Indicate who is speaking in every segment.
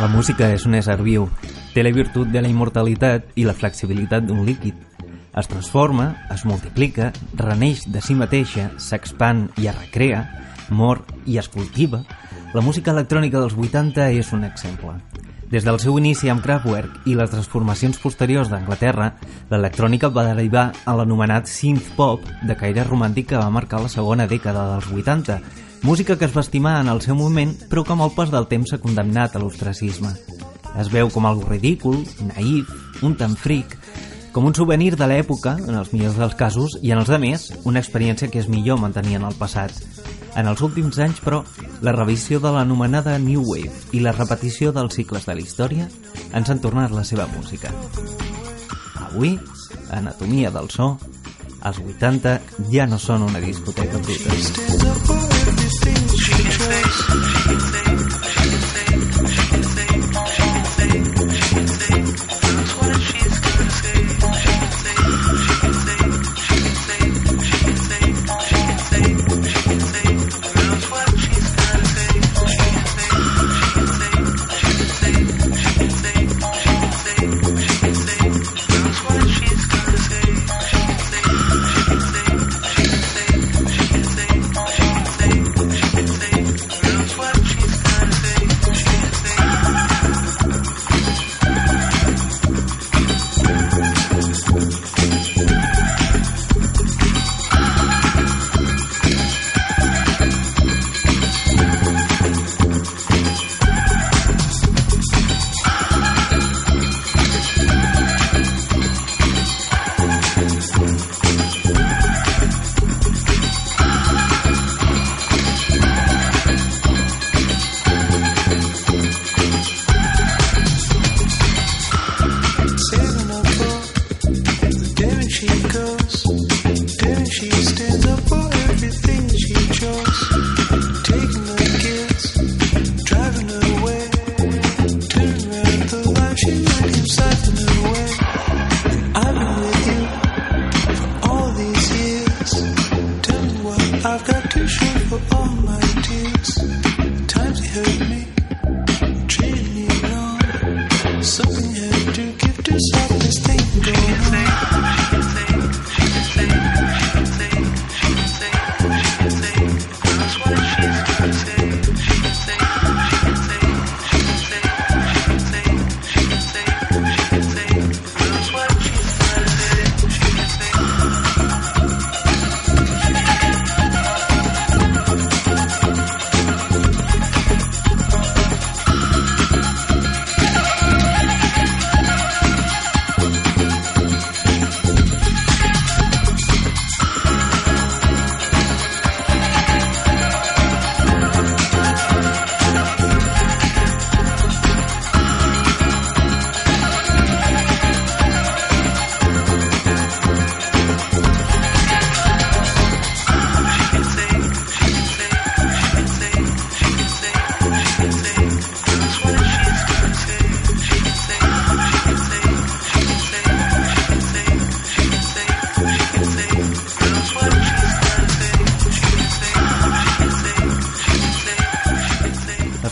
Speaker 1: La música és un ésser viu. Té la virtut de la immortalitat i la flexibilitat d'un líquid. Es transforma, es multiplica, reneix de si mateixa, s'expand i es recrea, mor i es cultiva. La música electrònica dels 80 és un exemple. Des del seu inici amb Kraftwerk i les transformacions posteriors d'Anglaterra, l'electrònica va derivar a l'anomenat synth pop de caire romàntic que va marcar la segona dècada dels 80, música que es va estimar en el seu moment però que amb el pas del temps s'ha condemnat a l'ostracisme. Es veu com algo ridícul, naïf, un tant fric, com un souvenir de l'època, en els millors dels casos, i en els de més, una experiència que és millor mantenir en el passat. En els últims anys, però, la revisió de l'anomenada New Wave i la repetició dels cicles de la història ens han tornat la seva música. Avui, Anatomia del so, els 80 ja no són una discoteca bruta.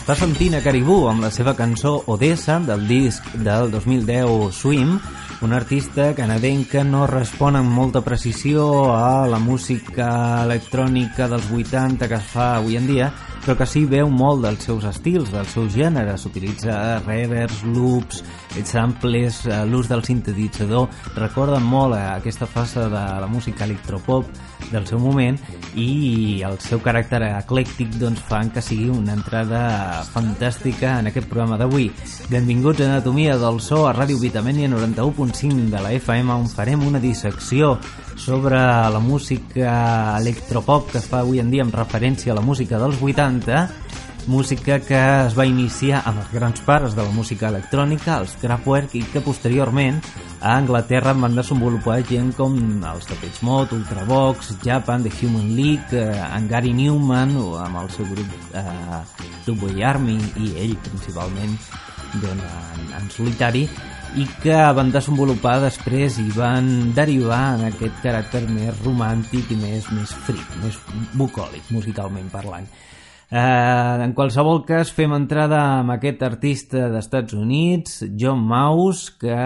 Speaker 1: Està sentint a Caribú amb la seva cançó Odessa del disc del 2010 Swim, un artista canadenca no respon amb molta precisió a la música electrònica dels 80 que es fa avui en dia, però que sí veu molt dels seus estils, dels seus gèneres. Utilitza reverbs, loops, samples, eh, l'ús del sintetitzador. Recorda molt a aquesta fase de la música electropop del seu moment i el seu caràcter eclèctic doncs, fan que sigui una entrada fantàstica en aquest programa d'avui. Benvinguts a Anatomia del So a Ràdio Vitamènia 91.5 de la FM on farem una dissecció sobre la música electropop que es fa avui en dia amb referència a la música dels 80 música que es va iniciar amb els grans pares de la música electrònica, els Kraftwerk, i que posteriorment a Anglaterra van desenvolupar gent com els Depeche Mode, Ultravox, Japan, The Human League, eh, en Gary Newman, o amb el seu grup eh, Dubway Army, i ell principalment doncs, en, en solitari, i que van desenvolupar després i van derivar en aquest caràcter més romàntic i més, més fric, més bucòlic musicalment parlant. Eh, en qualsevol cas, fem entrada amb aquest artista d'Estats Units, John Mouse, que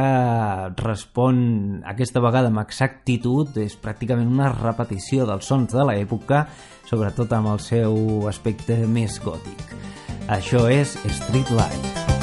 Speaker 1: respon aquesta vegada amb exactitud, és pràcticament una repetició dels sons de l'època, sobretot amb el seu aspecte més gòtic. Això és Street Light.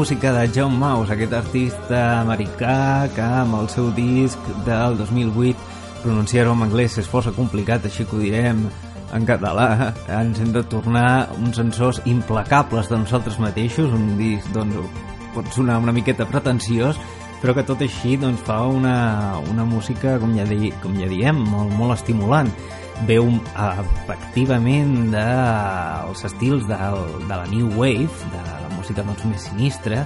Speaker 1: Música de John Mouse, aquest artista americà que amb el seu disc del 2008 pronunciar-ho en anglès és força complicat, així que ho direm en català. Ens hem de tornar uns sensors implacables de nosaltres mateixos, un disc doncs, pot sonar una miqueta pretensiós, però que tot així doncs, fa una, una música, com ja, di, com ja diem, molt, molt estimulant. Veu efectivament dels estils de, de la New Wave, de música doncs, més sinistra,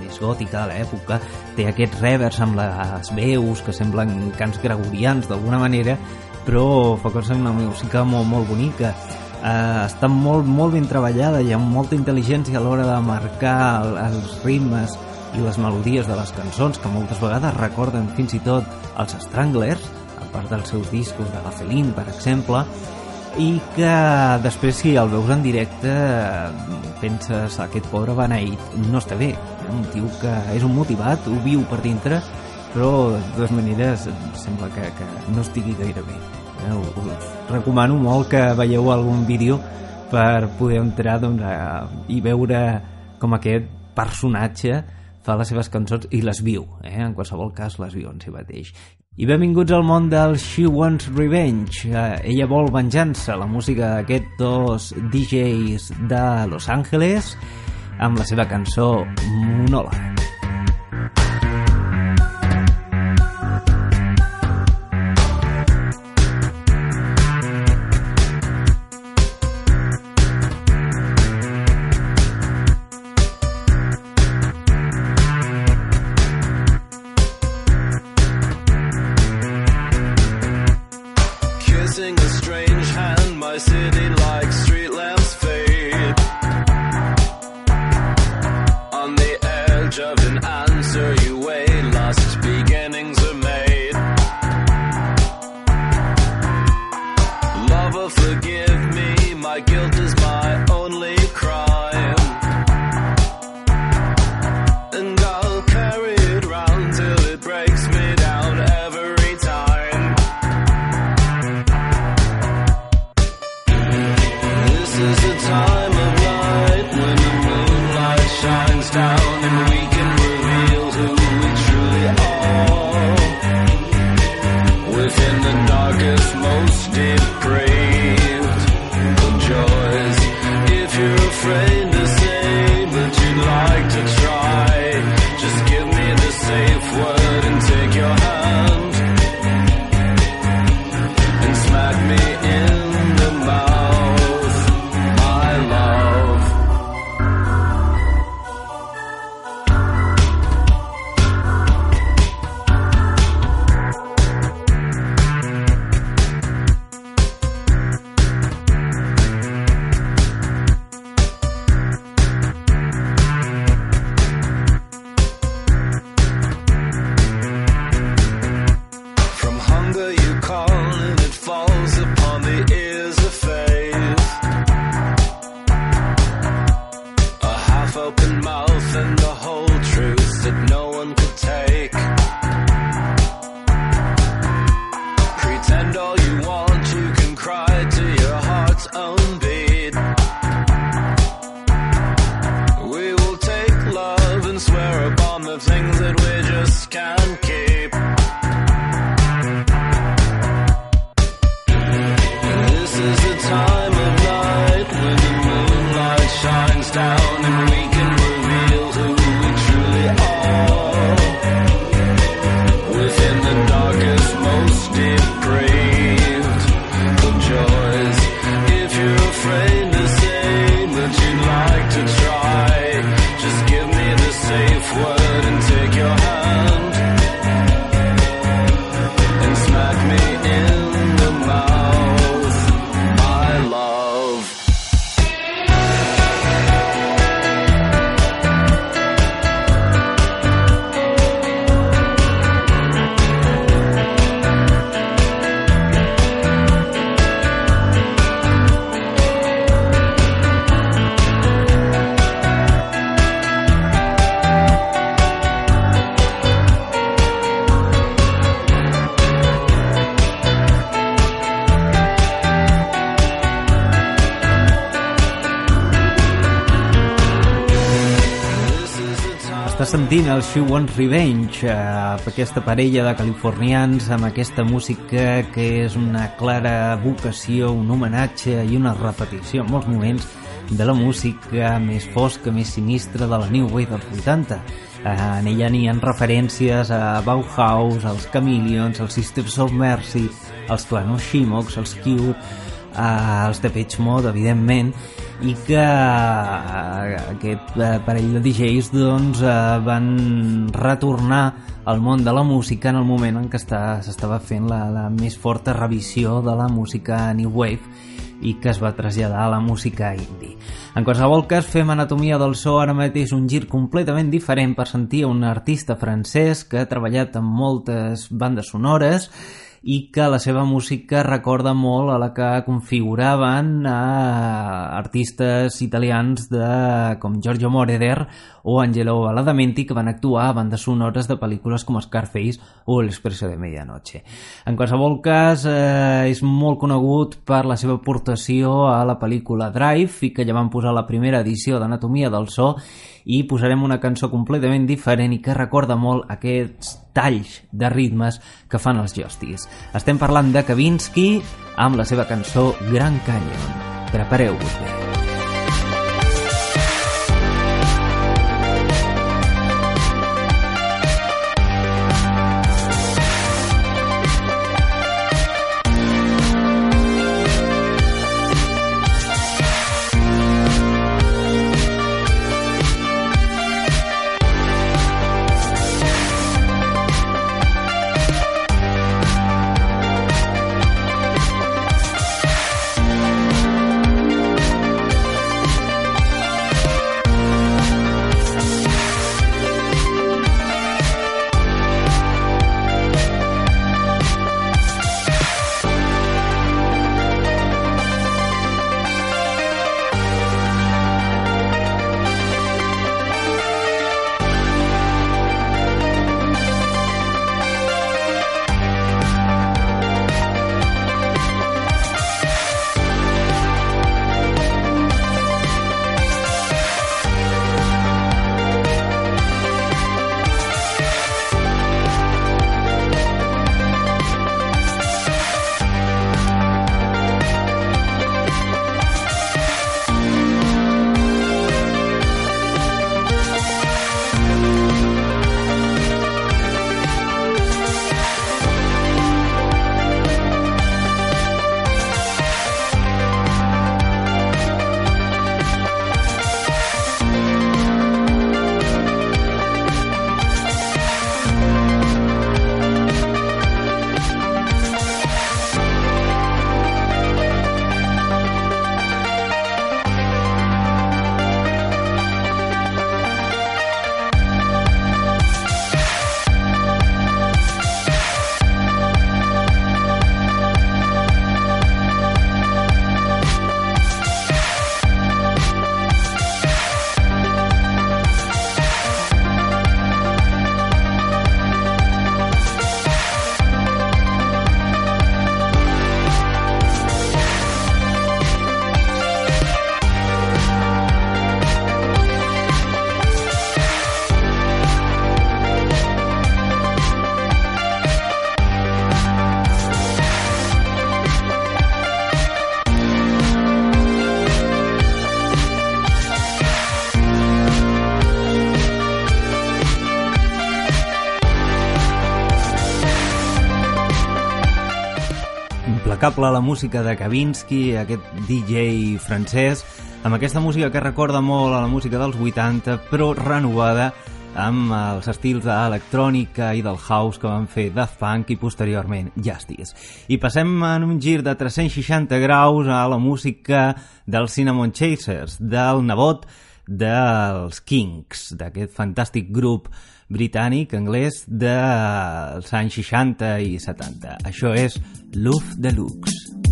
Speaker 1: més gòtica de l'època, té aquests revers amb les veus que semblen cants gregorians d'alguna manera, però fa coses una música molt, molt bonica. Uh, està molt, molt ben treballada, hi ha molta intel·ligència a l'hora de marcar els ritmes i les melodies de les cançons, que moltes vegades recorden fins i tot els Stranglers, a part dels seus discos de la Feline, per exemple, i que després si el veus en directe penses aquest pobre Beneït no està bé un tio que és un motivat ho viu per dintre però de totes maneres sembla que, que no estigui gaire bé eh? us recomano molt que veieu algun vídeo per poder entrar doncs, a, i veure com aquest personatge fa les seves cançons i les viu, eh? en qualsevol cas les viu en si mateix. I benvinguts al món del She Wants Revenge. Eh, ella vol venjança, la música d'aquests dos DJs de Los Angeles amb la seva cançó Monola. Sentint el She Wants Revenge, eh, aquesta parella de californians amb aquesta música que és una clara vocació, un homenatge i una repetició en molts moments de la música més fosca, més sinistra de la New Wave dels 80. Eh, en ella n'hi ha referències a Bauhaus, als Chameleons, als Sisters of Mercy, als Flanoshimox, als Cure, eh, els Depeche Mode, evidentment, i que eh, aquest eh, parell de DJs doncs, eh, van retornar al món de la música en el moment en què s'estava fent la, la més forta revisió de la música New Wave i que es va traslladar a la música indie. En qualsevol cas, fem Anatomia del so ara mateix un gir completament diferent per sentir un artista francès que ha treballat en moltes bandes sonores i que la seva música recorda molt a la que configuraven a artistes italians de, com Giorgio Moroder o Angelo Badalamenti que van actuar a bandes sonores de pel·lícules com Scarface o L'Expresso de Medianoche. En qualsevol cas, eh, és molt conegut per la seva aportació a la pel·lícula Drive i que ja van posar la primera edició d'Anatomia del so i posarem una cançó completament diferent i que recorda molt aquests talls de ritmes que fan els Justice. Estem parlant de Kavinsky amb la seva cançó Gran Canyon. Prepareu-vos bé. Impecable la música de Kavinsky, aquest DJ francès, amb aquesta música que recorda molt a la música dels 80, però renovada amb els estils d'electrònica i del house que van fer Daft Punk i posteriorment Justice. I passem en un gir de 360 graus a la música dels Cinnamon Chasers, del nebot dels Kings, d'aquest fantàstic grup britànic, anglès, dels anys 60 i 70. Això és Love Deluxe.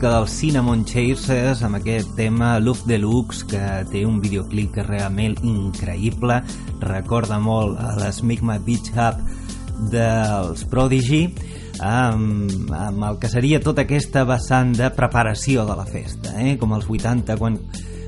Speaker 1: Música dels Cinnamon Chasers amb aquest tema Love Deluxe que té un videoclip que és realment increïble recorda molt a l'Smigma Beach Hub dels Prodigy amb, amb el que seria tota aquesta vessant de preparació de la festa eh? com els 80 quan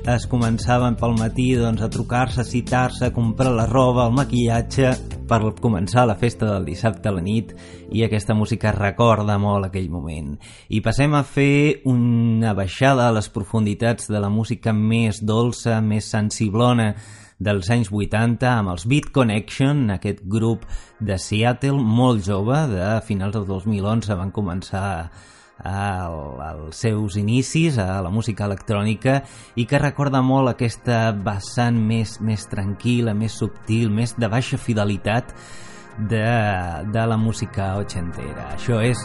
Speaker 1: es començaven pel matí doncs, a trucar-se, a citar-se, a comprar la roba, el maquillatge per començar la festa del dissabte a la nit i aquesta música recorda molt aquell moment. I passem a fer una baixada a les profunditats de la música més dolça, més sensiblona dels anys 80 amb els Beat Connection, aquest grup de Seattle molt jove, de finals del 2011 van començar al, als seus inicis a la música electrònica i que recorda molt aquesta vessant més, més tranquil·la, més subtil, més de baixa fidelitat de, de la música ochentera. Això és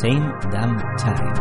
Speaker 1: Same Damn Time.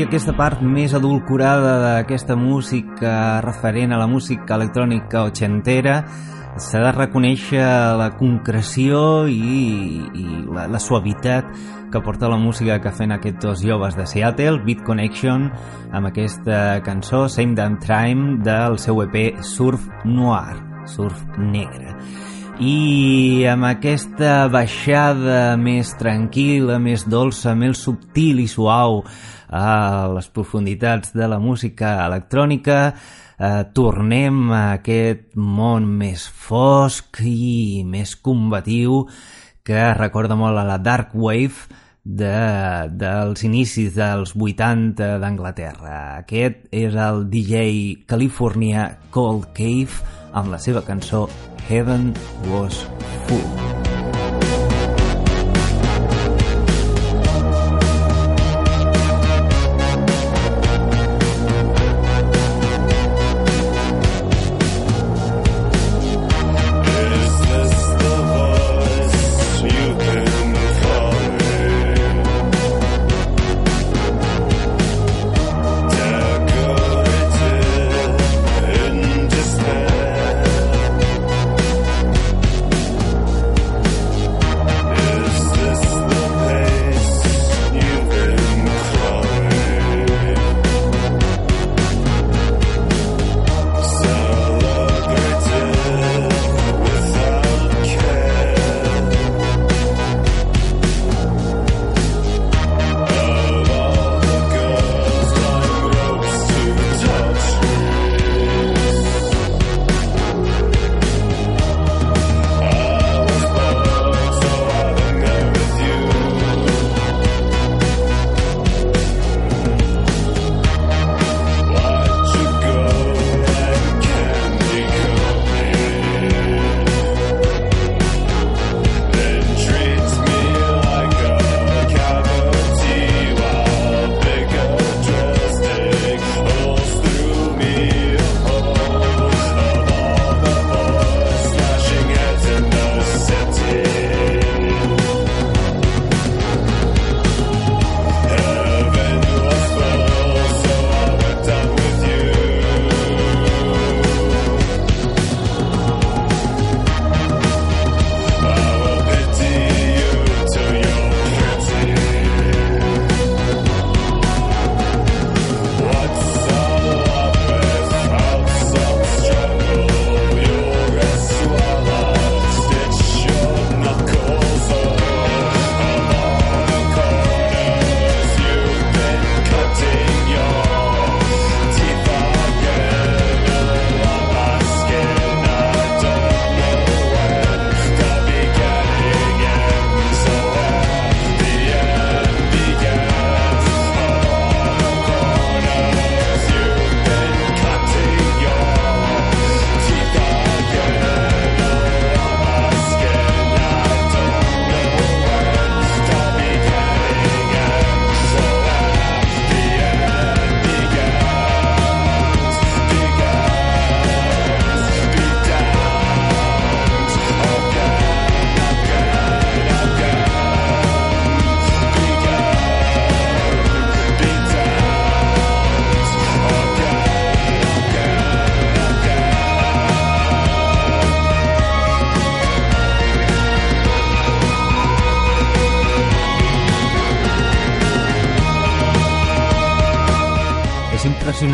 Speaker 1: I aquesta part més adulcorada d'aquesta música referent a la música electrònica ochentera, s'ha de reconèixer la concreció i, i la, la suavitat que porta la música que fan aquests dos joves de Seattle, Beat Connection, amb aquesta cançó Same Damn Time del seu EP Surf Noir, Surf Negre. I amb aquesta baixada més tranquil·la, més dolça, més subtil i suau a les profunditats de la música electrònica, eh, tornem a aquest món més fosc i més combatiu que recorda molt a la Dark Wave de, dels inicis dels 80 d'Anglaterra. Aquest és el DJ California Cold Cave amb la seva cançó Heaven Was Full.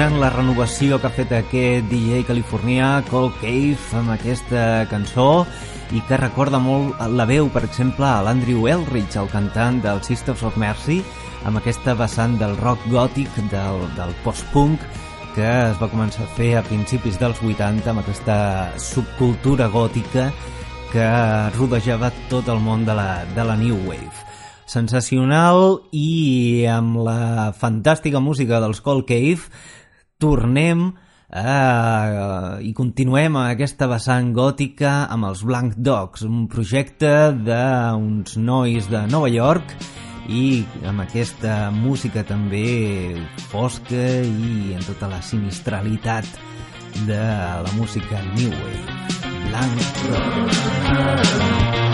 Speaker 1: Impressionant la renovació que ha fet aquest DJ californià Cold Cave amb aquesta cançó i que recorda molt la veu, per exemple, a l'Andrew Elridge, el cantant del Sisters of Mercy, amb aquesta vessant del rock gòtic, del, del post-punk, que es va començar a fer a principis dels 80 amb aquesta subcultura gòtica que rodejava tot el món de la, de la New Wave. Sensacional i amb la fantàstica música dels Cold Cave tornem eh, i continuem amb aquesta vessant gòtica amb els Blank Dogs, un projecte d'uns nois de Nova York i amb aquesta música també fosca i en tota la sinistralitat de la música New Wave. Blank Dogs.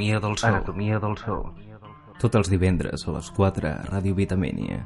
Speaker 1: Anatomia del so.
Speaker 2: Anatomia del so.
Speaker 1: Tots els divendres a les 4 a Ràdio Vitamènia.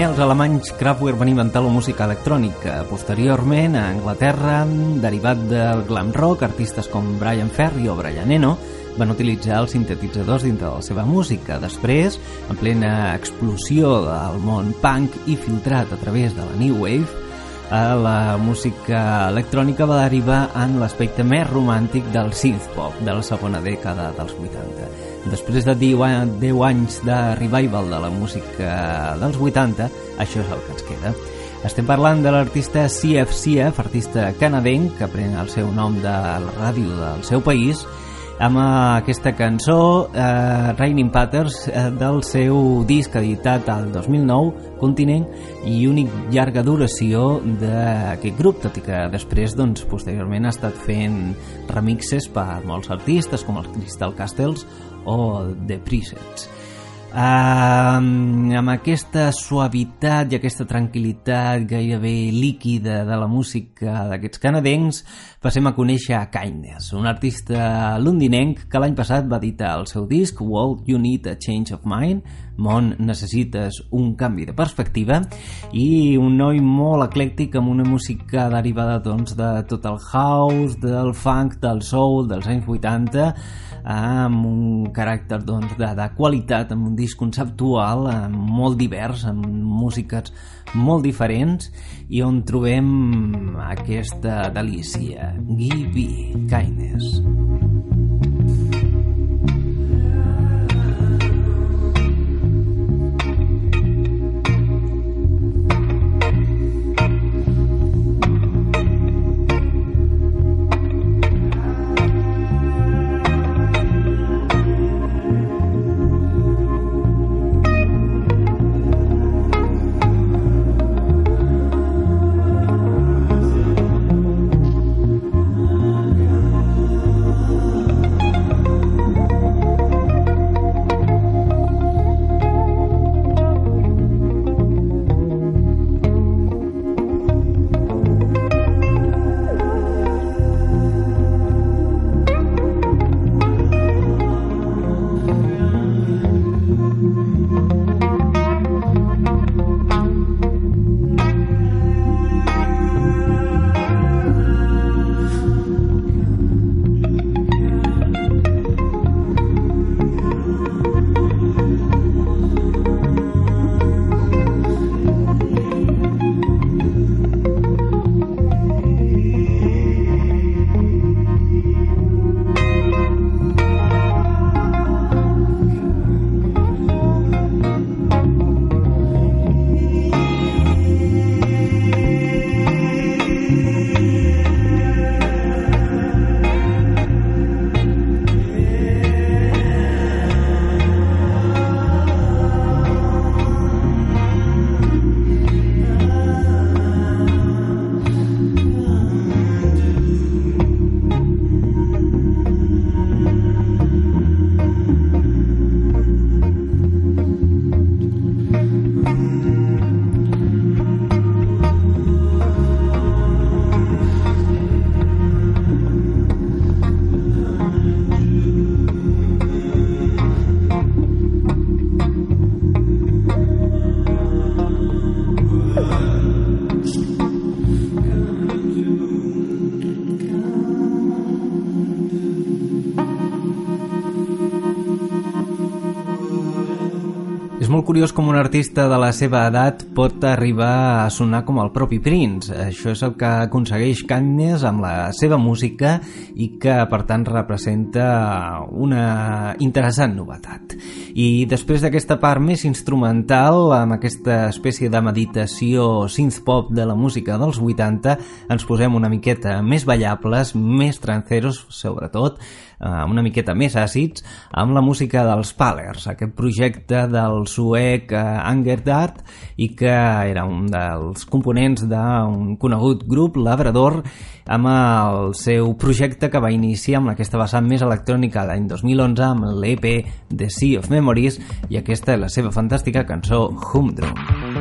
Speaker 1: Primer els alemanys Kraftwerk van inventar la música electrònica. Posteriorment, a Anglaterra, derivat del glam rock, artistes com Brian Ferry o Brian Eno van utilitzar els sintetitzadors dintre de la seva música. Després, en plena explosió del món punk i filtrat a través de la New Wave, a la música electrònica va derivar en l'aspecte més romàntic del synth-pop de la segona dècada dels 80. Després de 10 anys de revival de la música dels 80, això és el que ens queda. Estem parlant de l'artista CFCF, artista canadenc, que pren el seu nom de la ràdio del seu país, amb aquesta cançó eh, Raining Patterns eh, del seu disc editat al 2009 Continent i únic llarga duració d'aquest grup tot i que després doncs, posteriorment ha estat fent remixes per molts artistes com els Crystal Castles o The Presets Uh, amb aquesta suavitat i aquesta tranquil·litat gairebé líquida de la música d'aquests canadencs passem a conèixer Kindness, un artista londinenc que l'any passat va editar el seu disc World You Need a Change of Mind Món necessites un canvi de perspectiva i un noi molt eclèctic amb una música derivada doncs, de tot el house, del funk, del soul dels anys 80 amb un caràcter doncs, de, de qualitat, amb un disc conceptual molt divers, amb músiques molt diferents i on trobem aquesta delícia, Give Kindness. Curiós com un artista de la seva edat pot arribar a sonar com el propi Prince. Això és el que aconsegueix Kanyes amb la seva música i que, per tant, representa una interessant novetat. I després d'aquesta part més instrumental, amb aquesta espècie de meditació synth-pop de la música dels 80, ens posem una miqueta més ballables, més tranceros, sobretot, eh, una miqueta més àcids, amb la música dels Palers, aquest projecte del suec eh, Anger Dart i que era un dels components d'un conegut grup, Labrador, amb el seu projecte que va iniciar amb aquesta vessant més electrònica l'any 2011 amb l'EP The Sea of Memories i aquesta és la seva fantàstica cançó Humdrum.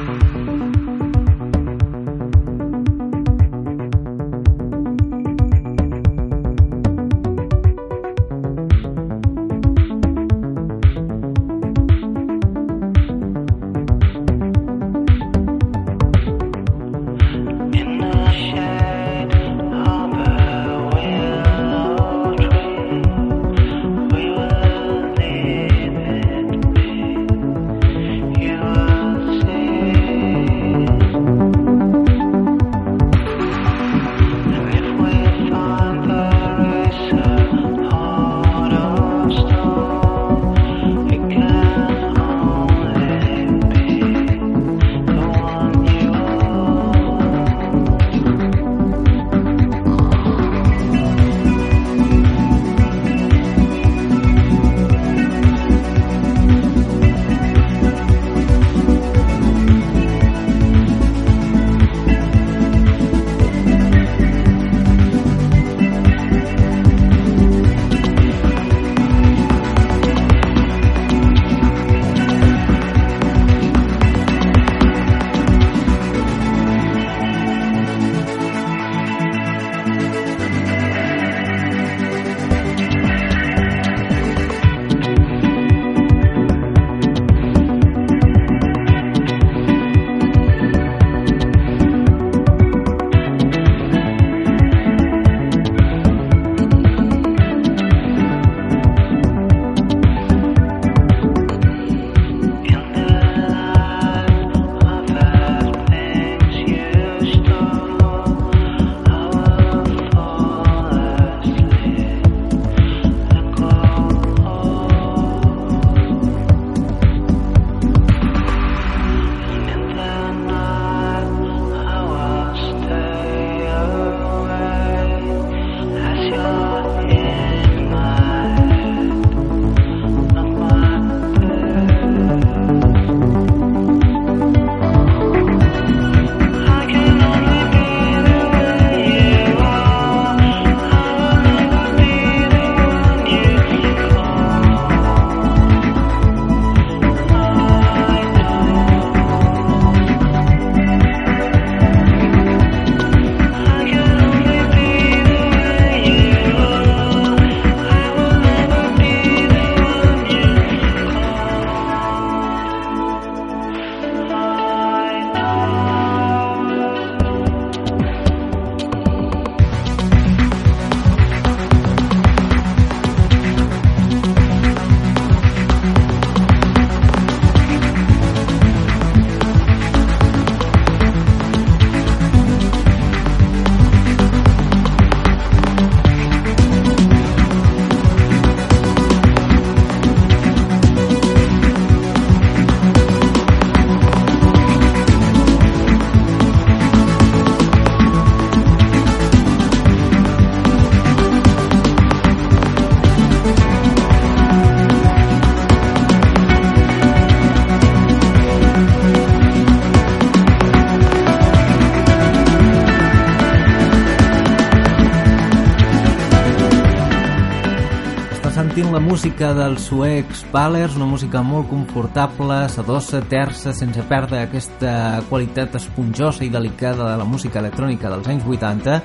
Speaker 1: La música dels suecs Palers, una música molt confortable, sedosa, terça, sense perdre aquesta qualitat esponjosa i delicada de la música electrònica dels anys 80,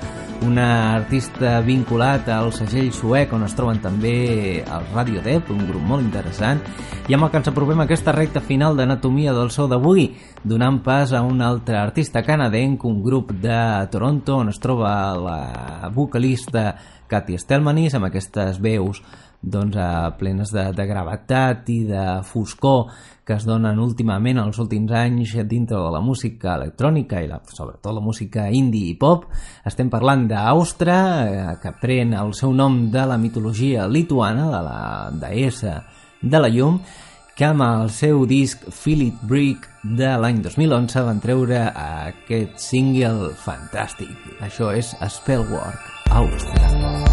Speaker 1: una artista vinculat al segell suec on es troben també el Radio Dep, un grup molt interessant, i amb el que ens aprovem aquesta recta final d'Anatomia del so d'avui, donant pas a un altre artista canadenc, un grup de Toronto on es troba la vocalista Katy Stelmanis amb aquestes veus doncs, eh, plenes de, de gravetat i de foscor que es donen últimament els últims anys dintre de la música electrònica i la, sobretot la música indie i pop. Estem parlant d'Austra, eh, que pren el seu nom de la mitologia lituana, de la deessa de la llum, que amb el seu disc It Brick de l'any 2011 van treure aquest single fantàstic. Això és Spellwork, Austria.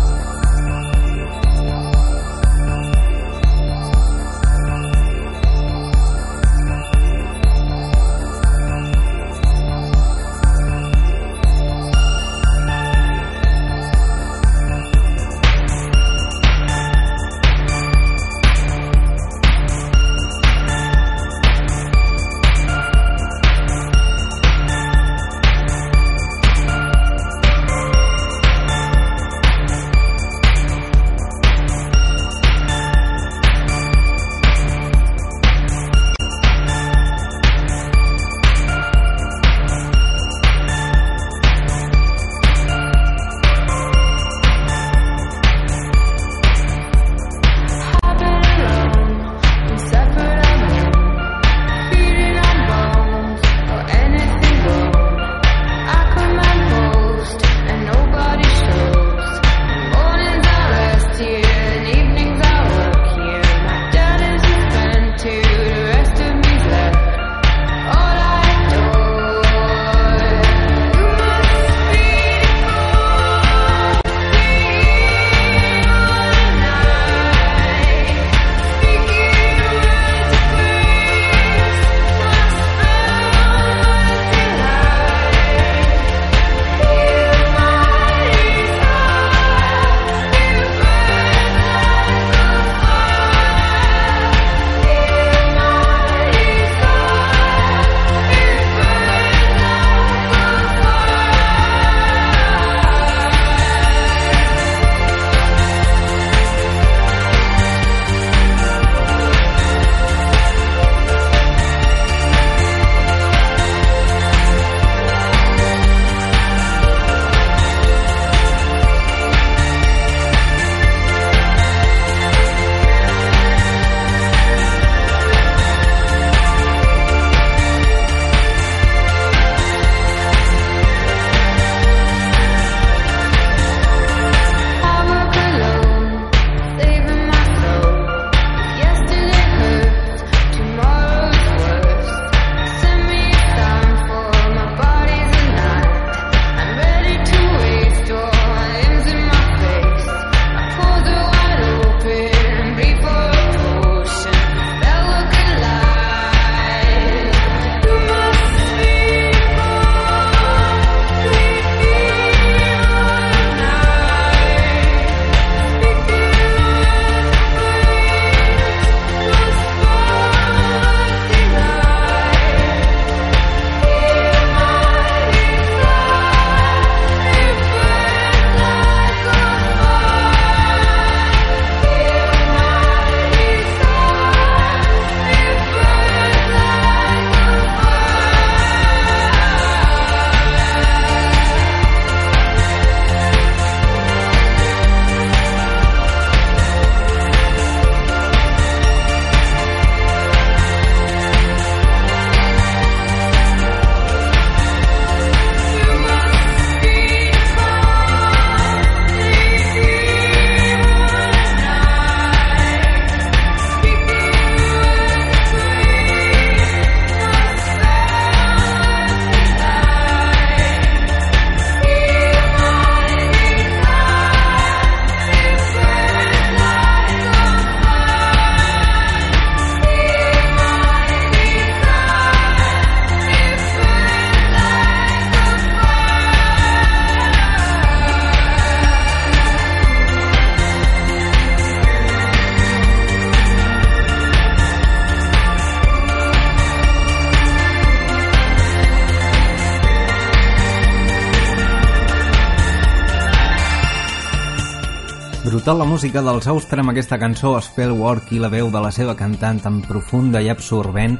Speaker 1: Brutal la música dels Austra amb aquesta cançó Spell Work i la veu de la seva cantant tan profunda i absorbent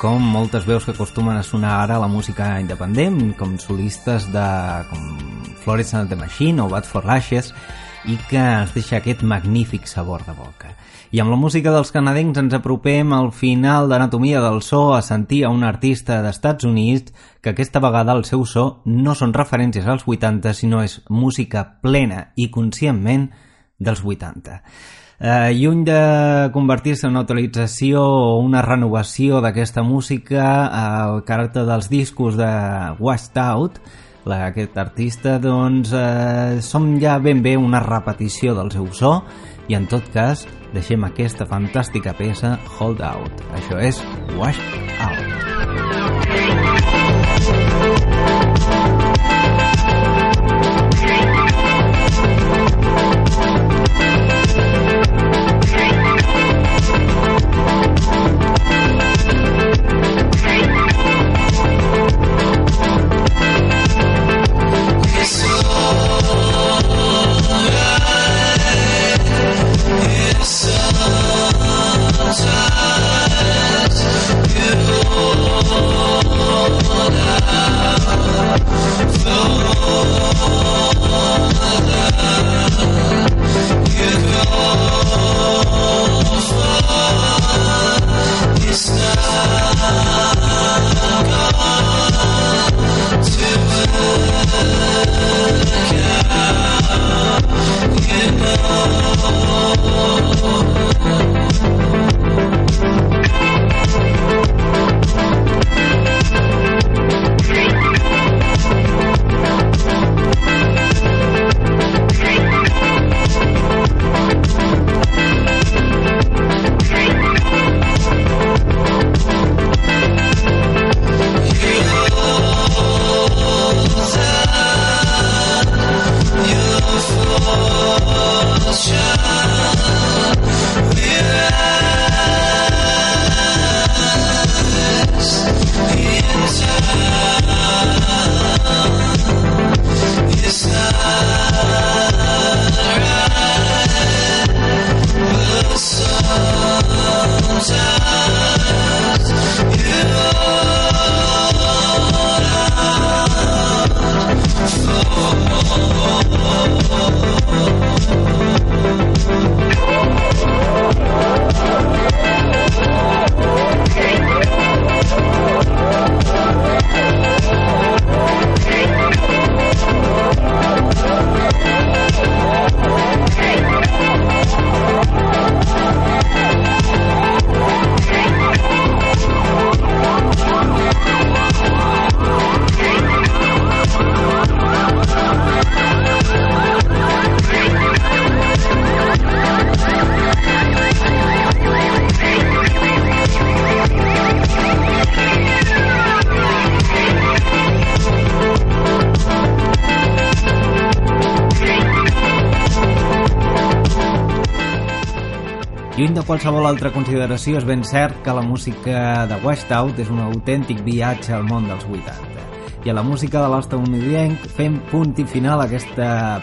Speaker 1: com moltes veus que acostumen a sonar ara a la música independent, com solistes de com Florence and the Machine o Bad for Lashes, i que ens deixa aquest magnífic sabor de boca. I amb la música dels canadencs ens apropem al final d'Anatomia del So a sentir a un artista d'Estats Units que aquesta vegada el seu so no són referències als 80, sinó és música plena i conscientment dels 80. Eh, lluny de convertir-se en una utilització o una renovació d'aquesta música, el caràcter dels discos de Washed Out, la, aquest artista, doncs, eh, som ja ben bé una repetició del seu so i en tot cas deixem aquesta fantàstica peça Hold Out. Això és Washed Out. Qualsevol altra consideració, és ben cert que la música de Out és un autèntic viatge al món dels 80. I a la música de l'estadounidenc fem punt i final a aquest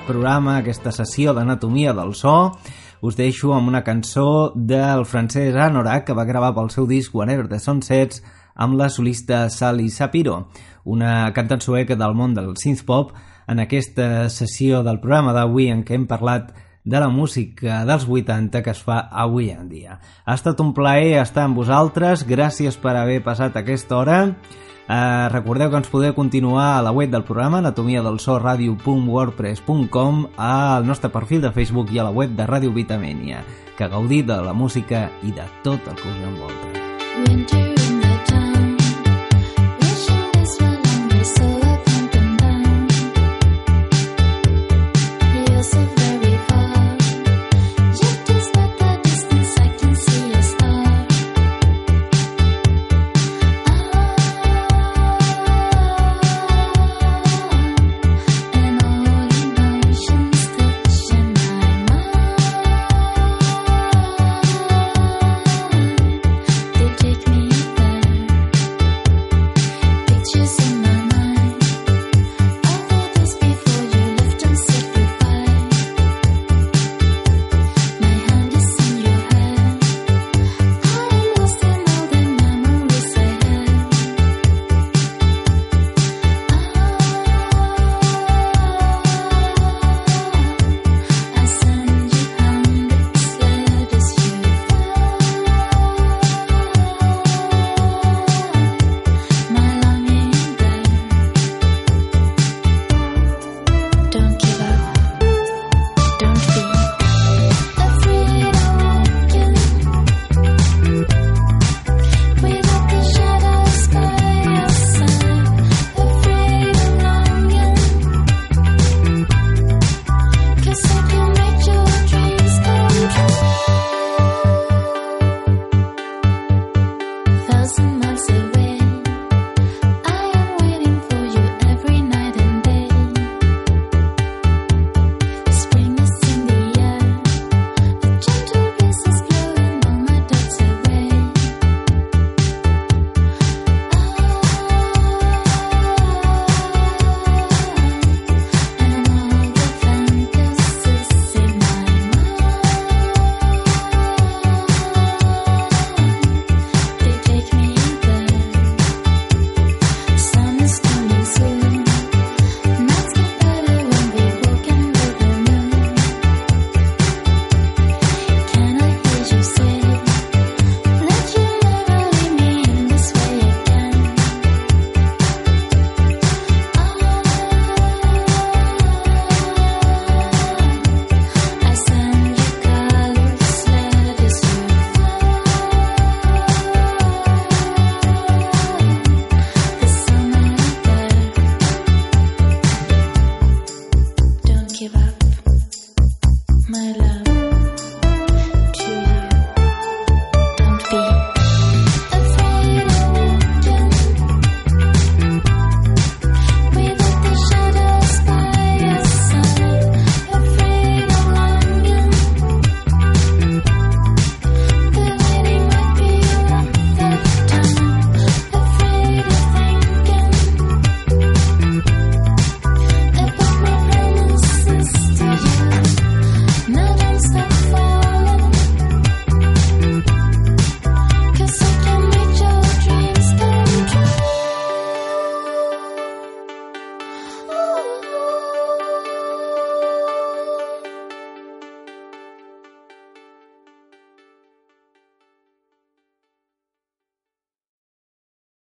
Speaker 1: programa, a aquesta sessió d'anatomia del so. Us deixo amb una cançó del francès Anorak que va gravar pel seu disc Whenever the Sun Sets amb la solista Sally Sapiro, una cantant sueca del món del synth-pop en aquesta sessió del programa d'avui en què hem parlat de la música dels 80 que es fa avui en dia. Ha estat un plaer estar amb vosaltres, gràcies per haver passat aquesta hora. Eh, recordeu que ens podeu continuar a la web del programa anatomiadelsorradio.wordpress.com al nostre perfil de Facebook i a la web de Ràdio Vitamènia. Que gaudir de la música i de tot el que us envolta.
Speaker 2: Winter